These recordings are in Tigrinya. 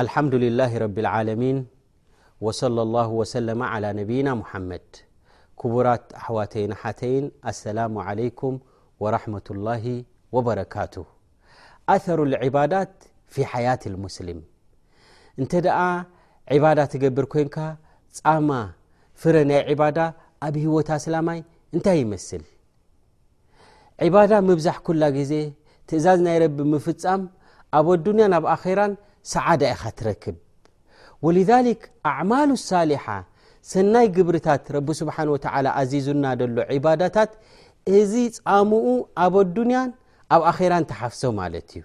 ኣልሓምዱሊላሂ ረቢል ዓለሚን ወሰለሏሁ ወሰለመ ዓላ ነቢይና ሙሓመድ ክቡራት ኣሕዋተይን ኣሓተይን ኣሰላሙ ዓለይኩም ወራሕመቱላሂ ወበረካቱ ኣሰሩ ልዕባዳት ፊ ሓያት ልሙስሊም እንተ ደኣ ዕባዳ ትገብር ኮንካ ጻማ ፍረ ናይ ዕባዳ ኣብ ህይወት ኣስላማይ እንታይ ይመስል ዕባዳ ምብዛሕ ኩላ ግዜ ትእዛዝ ናይ ረቢ ምፍፃም ኣብ ኣዱንያን ኣብ ኣኼራን ሰዓዳ ኢኻ ትረክብ ወልሊክ ኣዕማሉ ሳሊሓ ሰናይ ግብርታት ረቢ ስብሓን ወተዓላ ኣዚዙና ደሎ ዕባዳታት እዚ ፃምኡ ኣብ ኣዱንያን ኣብ ኣኼራን ተሓፍሶ ማለት እዩ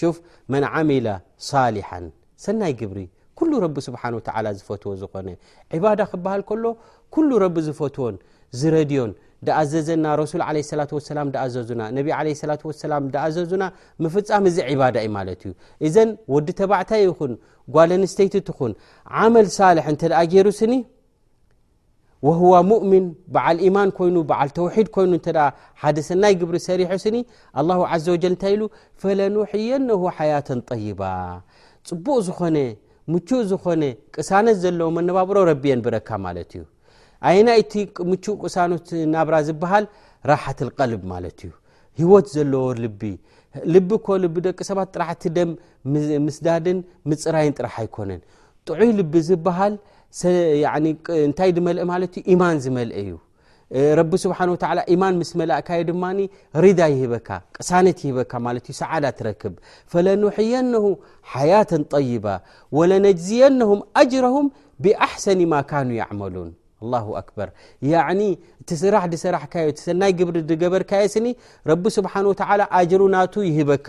ሹፍ መን ዓሚለ ሳሊሓን ሰናይ ግብሪ ኩሉ ረቢ ስብሓን ወተዓላ ዝፈትዎ ዝኾነ ዕባዳ ክበሃል ከሎ ኩሉ ረቢ ዝፈትዎን ዝረድዮን ደኣዘዘና ረሱል ዓለ ሰላት ወሰላም ደኣዘዙና ነቢ ዓለ ሰላት ወሰላም ደኣዘዙና ምፍፃም እዚ ዕባዳ እዩ ማለት እዩ እዘን ወዲ ተባዕታይ ይኹን ጓል ኣንስተይቲ ትኹን ዓመል ሳልሕ እንተ ደኣ ገይሩ ስኒ ወህዋ ሙእምን በዓል ኢማን ኮይኑ በዓል ተውሒድ ኮይኑ እተ ሓደ ሰናይ ግብሪ ሰሪሖ ስኒ ኣላ ዘ ወጀል እንታይ ኢሉ ፈለኑሕየነሁ ሓያተን ጠይባ ፅቡቕ ዝኾነ ምቹእ ዝኾነ ቅሳነት ዘለዎ መነባብሮ ረቢ የንብረካ ማለት እዩ ኣየናይ እቲ ምቹእ ቅሳኖት ናብራ ዝበሃል ራሓት ልቀልብ ማለት እዩ ህይወት ዘለዎ ልቢ ልቢ እኮ ልቢ ደቂ ሰባት ጥራሕ እቲ ደም ምስዳድን ምፅራይን ጥራሕ ኣይኮነን ጥዑይ ልቢ ዝበሃል እንታይ ዝመልአ ማለት እዩ ኢማን ዝመልአ እዩ ረቢ ስብሓን ወተላ ኢማን ምስ መላእካዮ ድማ ሪዳ ይህበካ ቅሳነት ይህበካ ማለት እዩ ሰዓዳ ትረክብ ፈለኑሕየነሁ ሓያተን ጠይባ ወለነጅዝየነሁም ኣጅረሁም ብኣሕሰኒ ማካኑ ያዕመሉን ኣላሁ ኣክበር ያኒ እቲ ስራሕ ድሰራሕካዮ እቲ ሰናይ ግብሪ ድገበርካዮ ስኒ ረቢ ስብሓን ወተላ ኣጅሩ ናቱ ይህበካ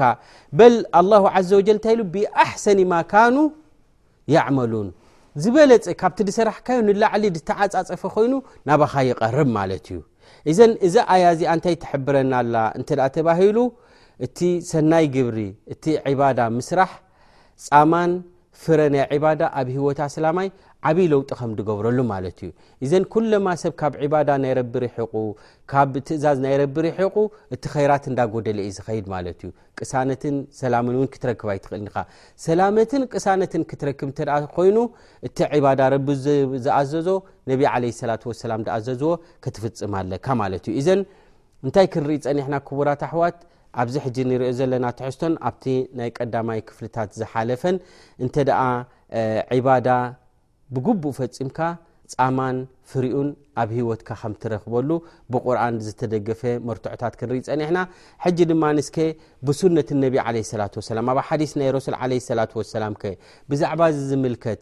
በል ኣላሁ ዘ ወጀል እንታይ ኢሉ ብኣሕሰኒ ማ ካኑ ያዕመሉን ዝበለፅ ካብቲ ድሰራሕካዮ ንላዕሊ ድተዓፃፀፈ ኮይኑ ናባኻ ይቐርብ ማለት እዩ እዘን እዛ ኣያ እዚኣ እንታይ ትሕብረና ኣላ እንተ ተባሂሉ እቲ ሰናይ ግብሪ እቲ ዕባዳ ምስራሕ ፃማን ፍረ ናይ ዕባዳ ኣብ ሂወት ኣስላማይ ዓብይ ለውጢ ከም ድገብረሉ ማለት እዩ እዘን ኩለማ ሰብ ካብ ዕባዳ ናይ ረቢ ርሕቁ ካብ ትእዛዝ ናይ ረቢ ርሕቁ እቲ ኸይራት እንዳጎደለ እዩ ዝኸይድ ማለት እዩ ቅሳነትን ሰላምን እውን ክትረክብ ኣይትኽእል ኒኻ ሰላመትን ቅሳነትን ክትረክብ እተ ኮይኑ እቲ ዕባዳ ረቢ ዝኣዘዞ ነቢ ዓለ ሰላት ወሰላም ዝኣዘዝዎ ክትፍፅም ኣለካ ማለት እዩ እዘን እንታይ ክንርኢ ጸኒሕና ክቡራት ኣሕዋት ኣብዚ ሕጂ ንሪኦ ዘለና ትሕዝቶን ኣብቲ ናይ ቀዳማይ ክፍልታት ዝሓለፈን እንተ ደኣ ዒባዳ ብግቡእ ፈጺምካ ጻማን ፍሪኡን ኣብ ሂወትካ ከም ትረክበሉ ብቁርን ዝተደገፈ መርትዖታት ክንርኢ ጸኒሕና ሕጂ ድማ ንስከ ብሱነት ነቢ ለ ሰላት ሰላም ኣብ ሓዲስ ናይ ረሱል ለ ሰላት ወሰላም ከ ብዛዕባ እዚ ዝምልከት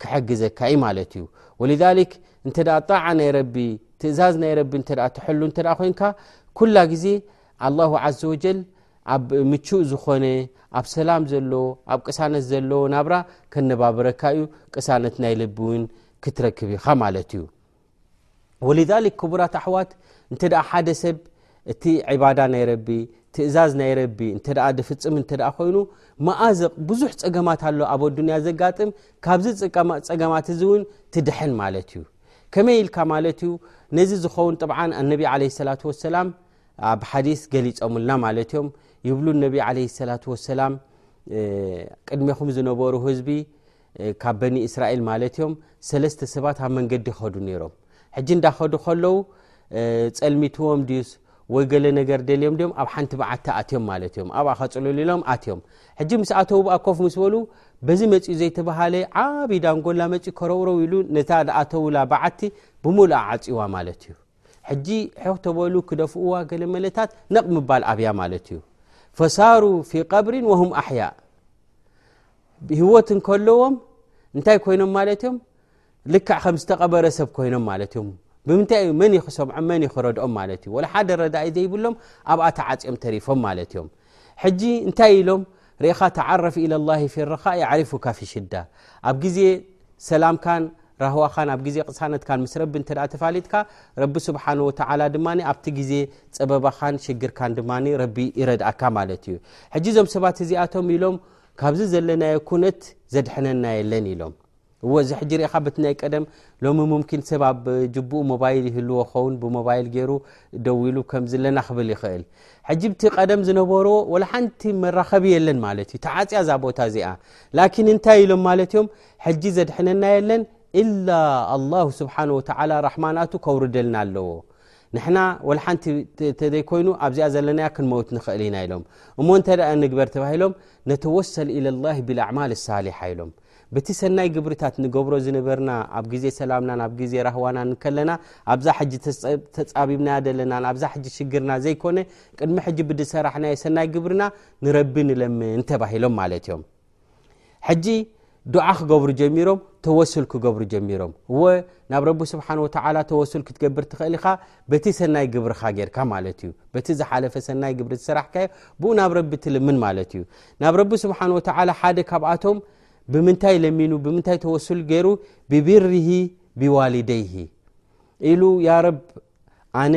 ክሕግዘካ ዩ ማለት እዩ ወልሊክ እንተ ጣዓ ናይ ረቢ ትእዛዝ ናይ ረቢ እተ ትሐሉ እተ ኮንካ ኩላ ግዜ ኣላሁ ዘ ወጀል ኣብ ምቹእ ዝኾነ ኣብ ሰላም ዘሎ ኣብ ቅሳነት ዘለዎ ናብራ ከነባብረካ እዩ ቅሳነት ናይ ልቢ እውን ክትረክብ ኢኻ ማለት እዩ ወልዛሊክ ክቡራት ኣሕዋት እንተ ሓደ ሰብ እቲ ዕባዳ ናይ ረቢ ትእዛዝ ናይ ረቢ እተ ድፍፅም እተ ኮይኑ መኣዘቕ ብዙሕ ፀገማት ኣሎ ኣብ ኣዱንያ ዘጋጥም ካብዚ ፀገማት እዚ እውን ትድሐን ማለት እዩ ከመይ ኢልካ ማለት እዩ ነዚ ዝኸውን ጥብዓ ኣነቢ ለ ሰላ ወሰላም ኣብ ሓዲስ ገሊፆምልና ማለት እዮም ይብሉ ነቢ ለ ሰላ ወሰላም ቅድሜኹም ዝነበሩ ህዝቢ ካብ በኒ እስራኤል ማለት እዮም ሰለስተ ሰባት ኣብ መንገዲ ይኸዱ ነይሮም ሕጂ እንዳኸዱ ከለዉ ጸልሚትዎም ድዩስ ወይ ገለ ነገር ደልዮም ድዮም ኣብ ሓንቲ በዓቲ ኣትዮም ማለት እዮም ኣብኣ ከጽልሉ ኢሎም ኣትዮም ሕጂ ምስ ኣተዉ ብኣ ኮፍ ምስ በሉ በዚ መፅኡ ዘይተባሃለ ዓብ ዳንጎላ መፅኡ ከረውረው ኢሉ ነታ ኣተውላ በዓቲ ብምሉኣ ዓፅዋ ማለት እዩ ሕጂ ሕኽ ተበሉ ክደፍእዋ ገለ መለታት ነቕ ምባል ኣብያ ማለት እዩ ፈሳሩ ፊ ቀብሪን ወሁም ኣሕያእ ብህወት እንከለዎም እንታይ ኮይኖም ማለት እዮም ልክዕ ከም ዝተቐበረ ሰብ ኮይኖም ማለት እዮም ብምንታይ ዩ መን ክሰምዖም መን ክረድኦም ማለት እዩ ወላ ሓደ ረዳኢ ዘይብሎም ኣብኣ ተዓፅኦም ተሪፎም ማለት እዮም ሕጂ እንታይ ኢሎም ርኢኻ ተዓረፍ ኢለ ላ ፊረኻ የዕሪፉካ ፊ ሽዳ ኣብ ግዜ ሰላምካን ራህዋኻን ኣብ ግዜ ቅሳነትካን ምስ ረቢ እተ ተፋሊጥካ ረቢ ስብሓን ወተላ ድማ ኣብቲ ግዜ ፀበባኻን ሽግርካን ድማ ረቢ ይረድእካ ማለት እዩ ሕጂ እዞም ሰባት እዚኣቶም ኢሎም ካብዚ ዘለናዮ ኩነት ዘድሐነና የለን ኢሎም እዎ እዚ ሕጂ ርኢኻ በቲ ናይ ቀደም ሎሚ ሙምኪን ሰብ ኣብ ጅብኡ ሞባይል ይህልዎ ኸውን ብሞባይል ገይሩ ደው ኢሉ ከም ዝለና ክብል ይኽእል ሕጂ ብቲ ቀደም ዝነበርዎ ወላ ሓንቲ መራኸቢ የለን ማለት እዩ ተዓፅያ እዛ ቦታ እዚኣ ላኪን እንታይ ኢሎም ማለት እዮም ሕጂ ዘድሐነና የለን ኢላ ኣላሁ ስብሓን ወተዓላ ራሕማናቱ ከውርደልና ኣለዎ ንሕና ወልሓንቲ ተዘይኮይኑ ኣብዚኣ ዘለና ክንመውት ንኽእል ኢና ኢሎም እሞ እንተ ንግበር ተባሂሎም ነተወሰል ኢለላ ብልኣዕማል ሳሊሓ ኢሎም ብቲ ሰናይ ግብርታት ንገብሮ ዝነበርና ኣብ ግዜ ሰላምናን ኣብ ግዜ ራህዋናን ከለና ኣብዛ ሕጂ ተጻቢብና ዘለና ኣብዛ ሕጂ ሽግርና ዘይኮነ ቅድሚ ሕጂ ብድሰራሕናዮ ሰናይ ግብርና ንረቢ ንለምን ተባሂሎም ማለት እዮም ሕጂ ዱዓ ክገብሩ ጀሚሮም ተወሱል ክገብሩ ጀሚሮም እወ ናብ ረቢ ስብሓን ወተላ ተወሱል ክትገብር ትኽእል ኢኻ በቲ ሰናይ ግብርኻ ጌርካ ማለት እዩ በቲ ዝሓለፈ ሰናይ ግብሪ ዝሰራሕካዮ ብኡ ናብ ረቢ ትልምን ማለት እዩ ናብ ረቢ ስብሓን ወተላ ሓደ ካብኣቶም ብምንታይ ለሚኑ ብምንታይ ተወሱል ገይሩ ብብርሂ ብዋሊደይሂ ኢሉ ያ ረብ ኣነ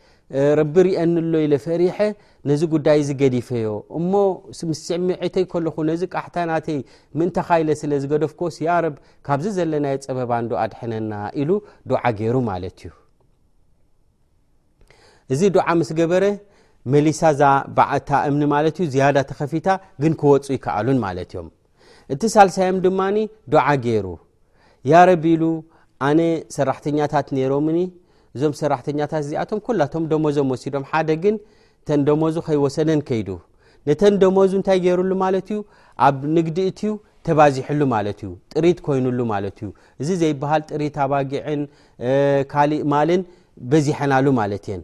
ረቢ ርአኒ ኣሎ ኢለ ፈሪሐ ነዚ ጉዳይ እዚ ገዲፈዮ እሞ ምስ ስምዒተይ ከለኹ ነዚ ቃሕታ ናተይ ምእንታኻ ኢለ ስለ ዝገደፍክዎስ ያረብ ካብዚ ዘለናዮ ፀበባ እንዶ ኣድሐነና ኢሉ ዱዓ ገይሩ ማለት እዩ እዚ ዱዓ ምስ ገበረ መሊሳ ዛ ባዓታ እምኒ ማለት እዩ ዝያዳ ተኸፊታ ግን ክወፁ ይከኣሉን ማለት እዮም እቲ ሳልሳዮም ድማ ዱዓ ገይሩ ያ ረቢ ኢሉ ኣነ ሰራሕተኛታት ነይሮምኒ እዞም ሰራሕተኛታት እዚኣቶም ኩላቶም ደሞዞም ወሲዶም ሓደ ግን ተን ደሞዙ ከይወሰደን ከይዱ ነተን ደሞዙ እንታይ ገይሩሉ ማለት እዩ ኣብ ንግዲ እትዩ ተባዚሕሉ ማለት እዩ ጥሪት ኮይኑሉ ማለት እዩ እዚ ዘይበሃል ጥሪት ኣባጊዕን ካሊእ ማልን በዚሐናሉ ማለት እየን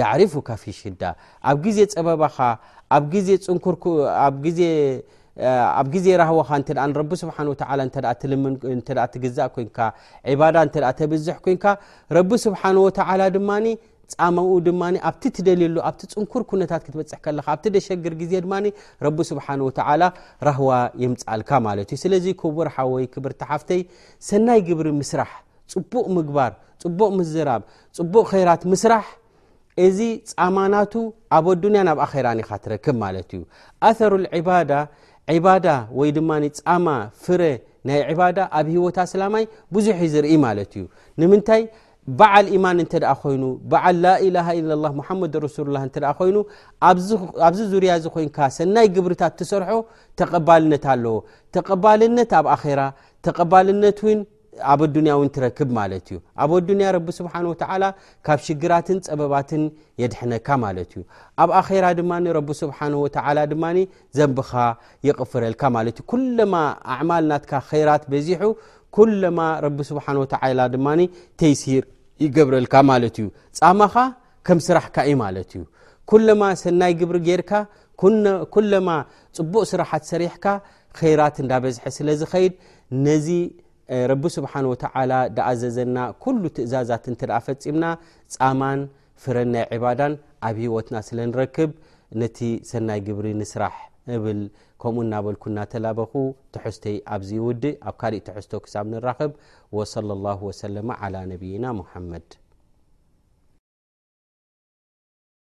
ያዕሪፉካ ፊ ሽዳ ኣብ ግዜ ጸበባኻ ኣብ ግዜ ጽንኩርኩ ኣብ ግዜ ኣብ ግዜ ራህዋኻ እንተ ንረቢ ስብሓን ወተላ እተ ትልምን እተ ትግዛእ ኮንካ ዕባዳ እንተ ተብዝሕ ኮንካ ረቢ ስብሓን ወተዓላ ድማ ጻመኡ ድማ ኣብቲ ትደልየሉ ኣብቲ ፅንኩር ኩነታት ክትበፅሕ ከለካ ኣብቲ ደሸግር ግዜ ድማ ረቢ ስብሓን ወተዓላ ራህዋ የምፃኣልካ ማለት እዩ ስለዚ ክቡር ሓወይ ክብርቲ ሓፍተይ ሰናይ ግብሪ ምስራሕ ፅቡቕ ምግባር ፅቡቕ ምዝራብ ፅቡቕ ኸይራት ምስራሕ እዚ ፃማናቱ ኣብ ኣዱንያ ናብ ኣኼራን ኢኻ ትረክብ ማለት እዩ ኣሩ ዕባዳ ዕባዳ ወይ ድማ ፃማ ፍረ ናይ ዕባዳ ኣብ ሂወት ኣስላማይ ብዙሕ ዩ ዝርኢ ማለት እዩ ንምንታይ በዓል ኢማን እንተ ኮይኑ በዓል ላኢላሃ ኢለ ላ ሙሓመድ ረሱሉላ እተ ኮይኑ ኣብዚ ዙርያ እዚ ኮንካ ሰናይ ግብርታት ትሰርሖ ተቐባልነት ኣለዎ ተቐባልነት ኣብ ኣኼራ ተቐባልነት ውን ኣብ ኣዱንያ እውን ትረክብ ማለት እዩ ኣብ ኣዱንያ ረቢ ስብሓን ወተዓላ ካብ ሽግራትን ፀበባትን የድሕነካ ማለት እዩ ኣብ ኣኼራ ድማ ረቢ ስብሓን ወተዓላ ድማ ዘንብኻ ይቕፍረልካ ማለት እዩ ኩለማ ኣዕማል ናትካ ራት በዚሑ ኩለማ ረቢ ስብሓን ወተዓላ ድማ ተይሲር ይገብረልካ ማለት እዩ ፃማኻ ከም ስራሕካ እዩ ማለት እዩ ኩለማ ሰናይ ግብሪ ጌርካ ኩለማ ፅቡቅ ስራሓት ሰሪሕካ ራት እዳበዝሐ ስለዝኸይድ ነዚ ረቢ ስብሓን ወተላ ዳኣዘዘና ኩሉ ትእዛዛት እተ ፈፂምና ፃማን ፍረን ናይ ዕባዳን ኣብ ሂወትና ስለ ንረክብ ነቲ ሰናይ ግብሪ ንስራሕ እብል ከምኡ እናበልኩ ናተላበኹ ትሕዝተይ ኣብዚ ውድ ኣብ ካሊእ ትሕዝቶ ክሳብ ንራኽብ ወصለ ላ ወሰለማ ላ ነብይና ሙሓመድ